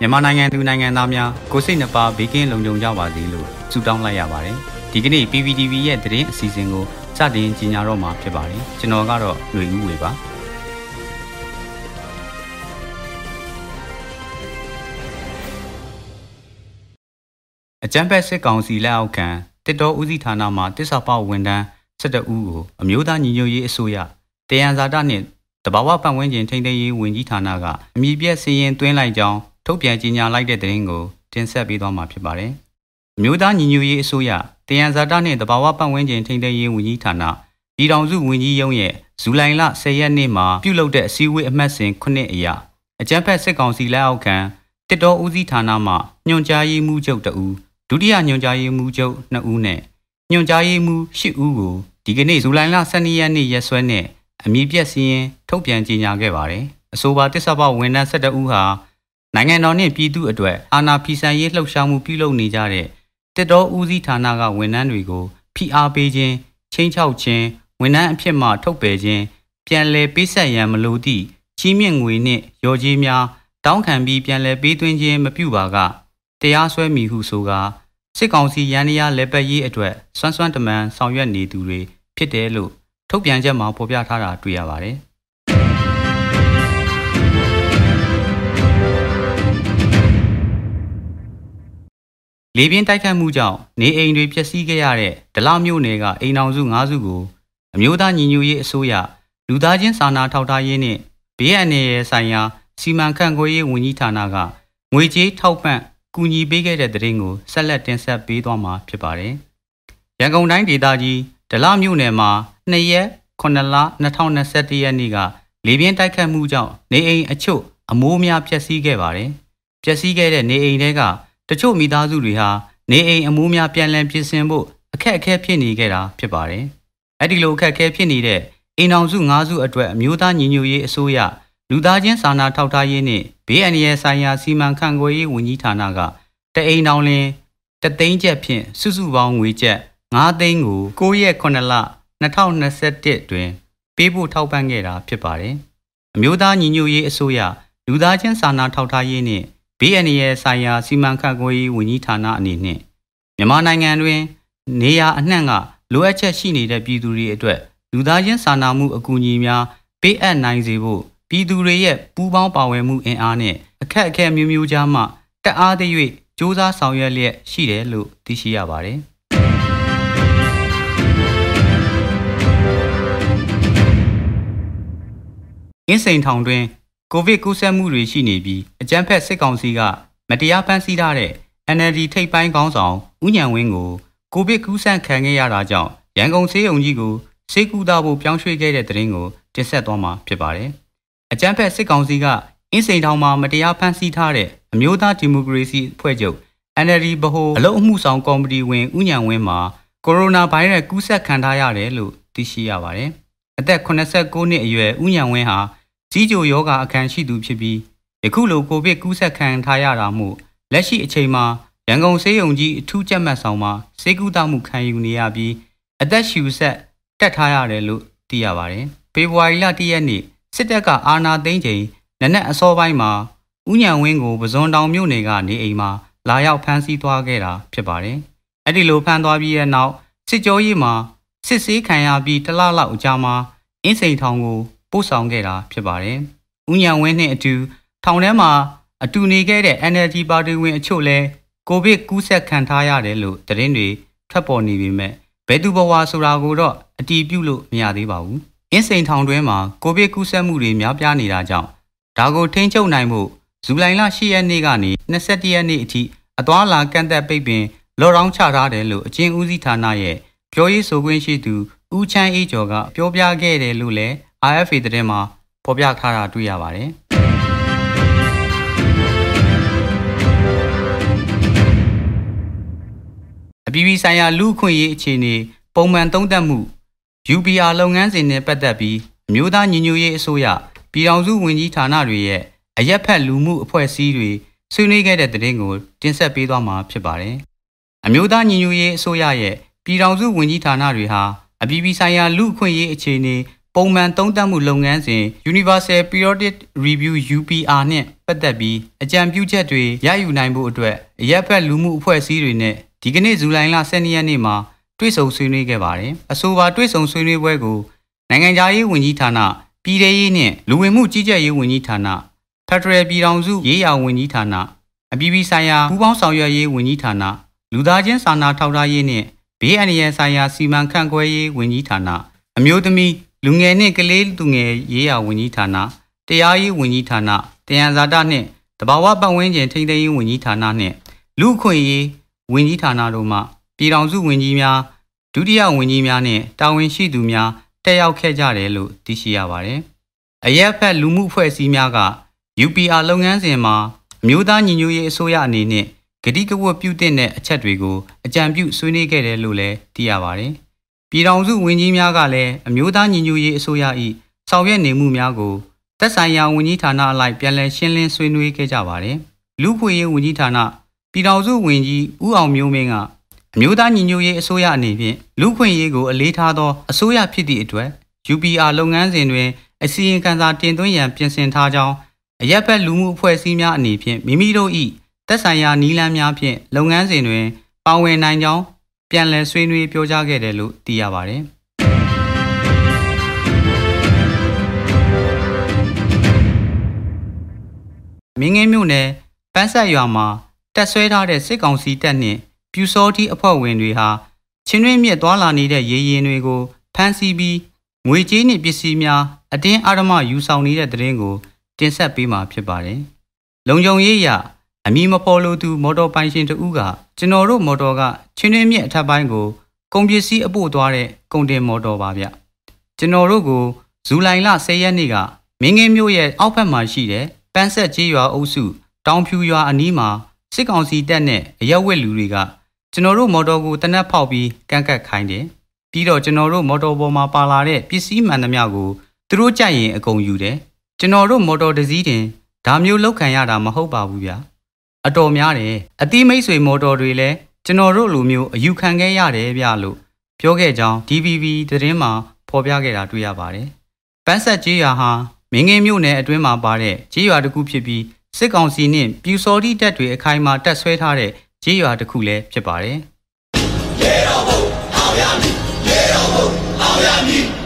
မြန်မာနိုင်ငံသူနိုင်ငံသားများကိုစိတ်နှပါဘေးကင်းလုံခြုံကြပါစေလို့ဆုတောင်းလိုက်ရပါတယ်ဒီကနေ့ PPTV ရဲ့သတင်းအစီအစဉ်ကိုစတင်ကြီးညာတော့မှာဖြစ်ပါတယ်ကျွန်တော်ကတော့ຫນွေဦးဝေပါအကြံဖက်စစ်ကောင်စီလက်အောက်ခံတစ်တော်ဦးစီးဌာနမှတစ္ဆပဝန်ထမ်း12ဦးကိုအမျိုးသားညီညွတ်ရေးအစိုးရတယံဇာတနှင့်တဘာဝပတ်ဝန်းကျင်ထိန်းသိမ်းရေးဝန်ကြီးဌာနကအမည်ပြည့်စည်ရင်သွင်းလိုက်ကြောင်း ထုတ်ပြန်ကြေညာလိုက်တဲ့သတင်းကိုတင်ဆက်ပေးသွားမှာဖြစ်ပါတယ်။အမျိုးသားညီညွတ်ရေးအစိုးရတယံဇာတနှင့်တဘာဝပတ်ဝန်းကျင်ထိန်းသိမ်းရေးဝန်ကြီးဌာနပြည်ထောင်စုဝန်ကြီးရုံးရဲ့ဇူလိုင်လ10ရက်နေ့မှာပြုလုပ်တဲ့အစည်းအဝေးအမှတ်စဉ်9အရာအကြံဖက်စစ်ကောင်စီလက်အောက်ခံတစ်တော်ဦးစီးဌာနမှညွှန်ကြားရေးမှူးချုပ်တဦးဒုတိယညွှန်ကြားရေးမှူးချုပ်2ဦးနဲ့ညွှန်ကြားရေးမှူး10ဦးကိုဒီကနေ့ဇူလိုင်လ12ရက်နေ့ရက်စွဲနဲ့အမည်ပြည့်စည်ရင်ထုတ်ပြန်ကြေညာခဲ့ပါတယ်။အဆိုပါတစ္ဆပဝန်ထမ်း12ဦးဟာ နိုင်ငံတော်နှင့်ပြည်သူ့အတွက်အာဏာဖီဆန်ရေးလှုပ်ရှားမှုပြုလုပ်နေကြတဲ့တစ်တော်ဦးစီးဌာနကဝန်ထမ်းတွေကိုဖိအားပေးခြင်းချင်းချောက်ခြင်းဝန်ထမ်းအဖြစ်မှထုတ်ပယ်ခြင်းပြန်လည်ပေးဆက်ရန်မလိုသည့်ကြီးမြင့်ငွေနှင့်ရော်ကြီးများတောင်းခံပြီးပြန်လည်ပေးသွင်းခြင်းမပြုပါကတရားစွဲမိဟုဆိုကာစစ်ကောင်စီရန်ရာလက်ပတ်ရေးအတွက်စွမ်းစွမ်းတမန်ဆောင်ရွက်နေသူတွေဖြစ်တယ်လို့ထုတ်ပြန်ချက်မှာဖော်ပြထားတာတွေ့ရပါတယ် လေပြင်းတိုက်ခတ်မှုကြောင့်နေအိမ်တွေပျက်စီးခဲ့ရတဲ့ဒလမြို့နယ်ကအိမ်အောင်စု၅စုကိုအမျိုးသားညီညွတ်ရေးအစိုးရလူသားချင်းစာနာထောက်ထားရေးနှင့်ဘေးအန္တရာယ်ဆိုင်ရာစီမံခန့်ခွဲရေးဝန်ကြီးဌာနကငွေကြေးထောက်ပံ့ကူညီပေးခဲ့တဲ့တဲ့ရင်ကိုဆက်လက်တင်ဆက်ပေးသွားမှာဖြစ်ပါတယ်။ရန်ကုန်တိုင်းဒေသကြီးဒလမြို့နယ်မှာ2ရက်9လ2021ရက်နေ့ကလေပြင်းတိုက်ခတ်မှုကြောင့်နေအိမ်အချို့အမိုးများပျက်စီးခဲ့ပါတယ်။ပျက်စီးခဲ့တဲ့နေအိမ်တွေက တချို့မိသားစုတွေဟာနေအိမ်အမိုးများပြန်လည်ပြင်ဆင်ဖို့အခက်အခဲဖြစ်နေခဲ့တာဖြစ်ပါတယ်။အဲ့ဒီလိုအခက်အခဲဖြစ်နေတဲ့အိမ်အောင်စု၅စုအတွက်အမျိုးသားညီညွတ်ရေးအစိုးရလူသားချင်းစာနာထောက်ထားရေးနှင့်ဘေးအန္တရာယ်ဆိုင်ရာစီမံခန့်ခွဲရေးဝန်ကြီးဌာနကတအိမ်တော်လင်းတသိန်းကျပ်ဖြင့်စုစုပေါင်းငွေကျပ်9သိန်းကို9ရက်9လ2021တွင် ပေးဖို့ထောက်ပံ့ခဲ့တာဖြစ်ပါတယ်။အမျိုးသားညီညွတ်ရေးအစိုးရလူသားချင်းစာနာထောက်ထားရေးနှင့် ဘေးအန္တရာယ်ဆိုင်ရာစီမံခန့်ခွဲရေးဝန်ကြီးဌာနအနေနဲ့မြန်မာနိုင်ငံတွင် နေရာအနှံ့ကလိုအပ်ချက်ရှိနေတဲ့ပြည်သူတွေအတွက်လူသားချင်းစာနာမှုအကူအညီများပေးအပ်နိုင်စေဖို့ပြည်သူတွေရဲ့ပူးပေါင်းပါဝင်မှုအင်အားနဲ့အခက်အခဲမျိုးမျိုးကြားမှတက်အားသရွေ့စ조사ဆောင်ရွက်လျက်ရှိတယ်လို့သိရှိရပါတယ်။အင်းစိန်ထောင်တွင် ကိုဗစ်ကူးစက်မှုတွေရှိနေပြီးအကြမ်းဖက်စစ်ကောင်စီကမတရားဖမ်းဆီးထားတဲ့ NLD ထိပ်ပိုင်းခေါင်းဆောင်ဦးညံဝင်းကိုကိုဗစ်ကူးစက်ခံခဲ့ရတာကြောင့်ရန်ကုန်ဆေးရုံကြီးကိုဆေးကူတာဖို့ပြောင်းရွှေ့ခဲ့တဲ့တဲ့ရင်ကိုတင်ဆက်သွားမှာဖြစ်ပါတယ်။အကြမ်းဖက်စစ်ကောင်စီကအင်းစိန်ထောင်မှာမတရားဖမ်းဆီးထားတဲ့အမျိုးသားဒီမိုကရေစီအဖွဲ့ချုပ် NLD ဗဟိုအလုပ်အမှုဆောင်ကော်မတီဝင်ဦးညံဝင်းမှာကိုရိုနာဗိုင်းရပ်ကူးစက်ခံထားရတယ်လို့သိရှိရပါတယ်။အသက်89နှစ်အရွယ်ဦးညံဝင်းဟာ ကြီးကြိုယောဂအခန်းရှိသူဖြစ်ပြီးယခုလိုကိုဗစ်ကူးစက်ခံထားရတာမို့လက်ရှိအချိန်မှာရန်ကုန်ဆေးရုံကြီးအထူးကြက်မှတ်ဆောင်မှာဆေးကုသမှုခံယူနေရပြီးအသက်ရှူဆက်တက်ထားရတယ်လို့သိရပါတယ်။ဖေဖော်ဝါရီလ၁ရက်နေ့စစ်တပ်ကအာဏာသိမ်းချိန်နနက်အစောပိုင်းမှာဥညံဝင်းကိုပဇွန်တောင်မြို့နယ်ကနေအိမ်မှာလာရောက်ဖမ်းဆီးသွားခဲ့တာဖြစ်ပါတယ်။အဲ့ဒီလိုဖမ်းသွားပြီးတဲ့နောက်စစ်ကြောရေးမှာစစ်ဆေးခံရပြီးတလလောက်အကြာမှာအင်းစိန်ထောင်ကို ပို့ဆောင်ခဲ့တာဖြစ်ပါတယ်။ဦးညံဝင်းနှင့်အတူထောင်ထဲမှာအတူနေခဲ့တဲ့ NLD ပါတီဝင်အချို့လည်းကိုဗစ်ကူးစက်ခံထားရတယ်လို့သတင်းတွေထွက်ပေါ်နေပေမဲ့ဘယ်သူဘဝဆိုတာကိုတော့အတီးပြုလို့မရသေးပါဘူး။အင်းစိန်ထောင်တွင်းမှာကိုဗစ်ကူးစက်မှုတွေများပြားနေတာကြောင့်ဒါကိုထိန်းချုပ်နိုင်မှုဇူလိုင်လ10ရက်နေ့ကနေ21ရက်နေ့အထိအသွာလာကန့်သက်ပိတ်ပင်လော်ဒေါင်းချထားတယ်လို့အချင်းဦးစီးဌာနရဲ့ပြောရေးဆိုခွင့်ရှိသူဦးချမ်းအေးကျော်ကပြောပြခဲ့တယ်လို့လည်း RFA သတင်းမှာဖော်ပြထားတာတွေ့ရပါတယ်။အပြည်ပြည်ဆိုင်ရာလူ့အခွင့်အရေးအခြေအနေပုံမှန်သုံးသပ်မှု UPR လုပ်ငန်းစဉ်နဲ့ပတ်သက်ပြီးအမျိုးသားညီညွတ်ရေးအစိုးရပြည်ထောင်စုဝန်ကြီးဌာနတွေရဲ့အရက်ဖက်လူမှုအဖွဲ့အစည်းတွေဆွေးနွေးခဲ့တဲ့သတင်းကိုတင်ဆက်ပေးသွားမှာဖြစ်ပါတယ်။အမျိုးသားညီညွတ်ရေးအစိုးရရဲ့ပြည်ထောင်စုဝန်ကြီးဌာနတွေဟာအပြည်ပြည်ဆိုင်ရာလူ့အခွင့်အရေးအခြေအနေ ပုံမှန်သုံးသပ်မှုလုပ်ငန်းစဉ် Universal Periodic Review UPR နှင့်ပတ်သက်ပြီးအကြံပြုချက်တွေရယူနိုင်ဖို့အတွက်အရက်ဖက်လူမှုအဖွဲ့အစည်းတွေနဲ့ဒီကနေ့ဇူလိုင်လ12ရက်နေ့မှာတွေ့ဆုံဆွေးနွေးခဲ့ပါတယ်။အဆိုပါတွေ့ဆုံဆွေးနွေးပွဲကိုနိုင်ငံခြားရေးဝန်ကြီးဌာနပြည်ထရေးနှင့်လူဝင်မှုကြီးကြပ်ရေးဝန်ကြီးဌာနဖက်ဒရယ်ပြည်ထောင်စုရေးရာဝန်ကြီးဌာနအပြည်ပြည်ဆိုင်ရာပူးပေါင်းဆောင်ရွက်ရေးဝန်ကြီးဌာနလူသားချင်းစာနာထောက်ထားရေးနှင့်ဘေးအန္တရာယ်ဆိုင်ရာစီမံခန့်ခွဲရေးဝန်ကြီးဌာနအမျိုးသမီး လူငယ်နှင့်ကလေးလူငယ်ရေးရာဝန်ကြီးဌာနတရားရေးဝန်ကြီးဌာနတယံဇာတနှင့်တဘာဝပတ်ဝန်းကျင်ထိန်းသိမ်းရေးဝန်ကြီးဌာနနှင့်လူ့အခွင့်အရေးဝန်ကြီးဌာနတို့မှပြည်ထောင်စုဝန်ကြီးများဒုတိယဝန်ကြီးများနှင့်တာဝန်ရှိသူများတက်ရောက်ခဲ့ကြတယ်လို့သိရှိရပါတယ်။အရက်ဖက်လူမှုအဖွဲ့အစည်းများက UPR လုပ်ငန်းစဉ်မှာအမျိုးသားညီညွတ်ရေးအစိုးရအနေနဲ့ဂတိကဝတ်ပြုတဲ့အချက်တွေကိုအကြံပြုဆွေးနွေးခဲ့တယ်လို့လည်းသိရပါတယ်။ ပြည်ထောင်စုဝန်ကြီးများကလည်းအမျိုးသားညီညွတ်ရေးအစိုးရ၏ဆောင်ရွက်နေမှုများကိုသက်ဆိုင်ရာဝန်ကြီးဌာနအလိုက်ပြန်လည်ရှင်းလင်းဆွေးနွေးခဲ့ကြပါတယ်။လူ့ခွင့်ရေးဝန်ကြီးဌာနပြည်ထောင်စုဝန်ကြီးဦးအောင်မျိုးမင်းကအမျိုးသားညီညွတ်ရေးအစိုးရအနေဖြင့်လူ့ခွင့်ရေးကိုအလေးထားသောအစိုးရဖြစ်သည့်အတွက် UPR လုပ်ငန်းစဉ်တွင်အစီရင်ခံစာတင်သွင်းရန်ပြင်ဆင်ထားကြောင်းအရက်ဘက်လူမှုအဖွဲ့အစည်းများအနေဖြင့်မိမိတို့၏သက်ဆိုင်ရာနီးလန်းများဖြင့်လုပ်ငန်းစဉ်တွင်ပါဝင်နိုင်ကြောင်း ပြန်လည်ဆွေးနွေးပြောကြားခဲ့တယ်လို့သိရပါတယ်။မင်းငင်းမြို့နယ်ပန်းဆက်ရွာမှာတက်ဆွဲထားတဲ့စစ်ကောင်စီတပ်နှင့်ပြူစောတိအဖွဲ့ဝင်တွေဟာချင်းတွင်းမြစ်သွားလာနေတဲ့ရေရင်တွေကိုဖမ်းဆီးပြီးငွေကြေးနှင့်ပစ္စည်းများအတင်းအဓမ္မယူဆောင်နေတဲ့တဲ့ရင်ကို တင်ဆက်ပေးမှာဖြစ်ပါတယ်။လုံခြုံရေးရအမည်မဖော်လို့သူမော်တော်ပိုင်ရှင်တဦးက ကျွန်တော်တို့မော်တော်ကချင်းတွင်းမြစ်အထက်ပိုင်းကိုကုန်ပစ္စည်းအပို့သွားတဲ့ကုန်တင်မော်တော်ပါဗျ။ကျွန်တော်တို့ကိုဇူလိုင်လ10ရက်နေ့ကမင်းငင်းမြို့ရဲ့အောက်ဘက်မှာရှိတဲ့ပန်းဆက်ကြီးရွာအုပ်စုတောင်ဖြူရွာအနီးမှာစစ်ကောင်စီတပ်နဲ့အရက်ဝက်လူတွေကကျွန်တော်တို့မော်တော်ကိုတနက်ဖောက်ပြီးကန့်ကတ်ခိုင်းတယ်။ပြီးတော့ကျွန်တော်တို့မော်တော်ပေါ်မှာပါလာတဲ့ပစ္စည်းမှန်သမျှကိုသူတို့ကြိုက်ရင်အကုန်ယူတယ်။ကျွန်တော်တို့မော်တော်တစ်စီးတင်ဒါမျိုးလောက်ခံရတာမဟုတ်ပါဘူးဗျာ။ အတော်များတယ်။အသီးမိတ်ဆွေမော်တော်တွေလည်းကျွန်တော်တို့လိုမျိုးအယူခံခဲ့ရတယ်ဗျလို့ပြောခဲ့ကြောင်း DVB သတင်းမှာဖော်ပြခဲ့တာတွေ့ရပါတယ်။ပန်းဆက်ကြီးရွာဟာမင်းငင်းမြို့နယ်အတွင်းမှာပါတဲ့ကြီးရွာတစ်ခုဖြစ်ပြီးစစ်ကောင်စီနှင့်ပြူစော်တီတပ်တွေအခိုင်အမာတပ်ဆွဲထားတဲ့ကြေးရွာတစ်ခုလည်းဖြစ်ပါတယ်။ရေတော်ဘုံအောင်ရမည်ရေတော်ဘုံအောင်ရမည်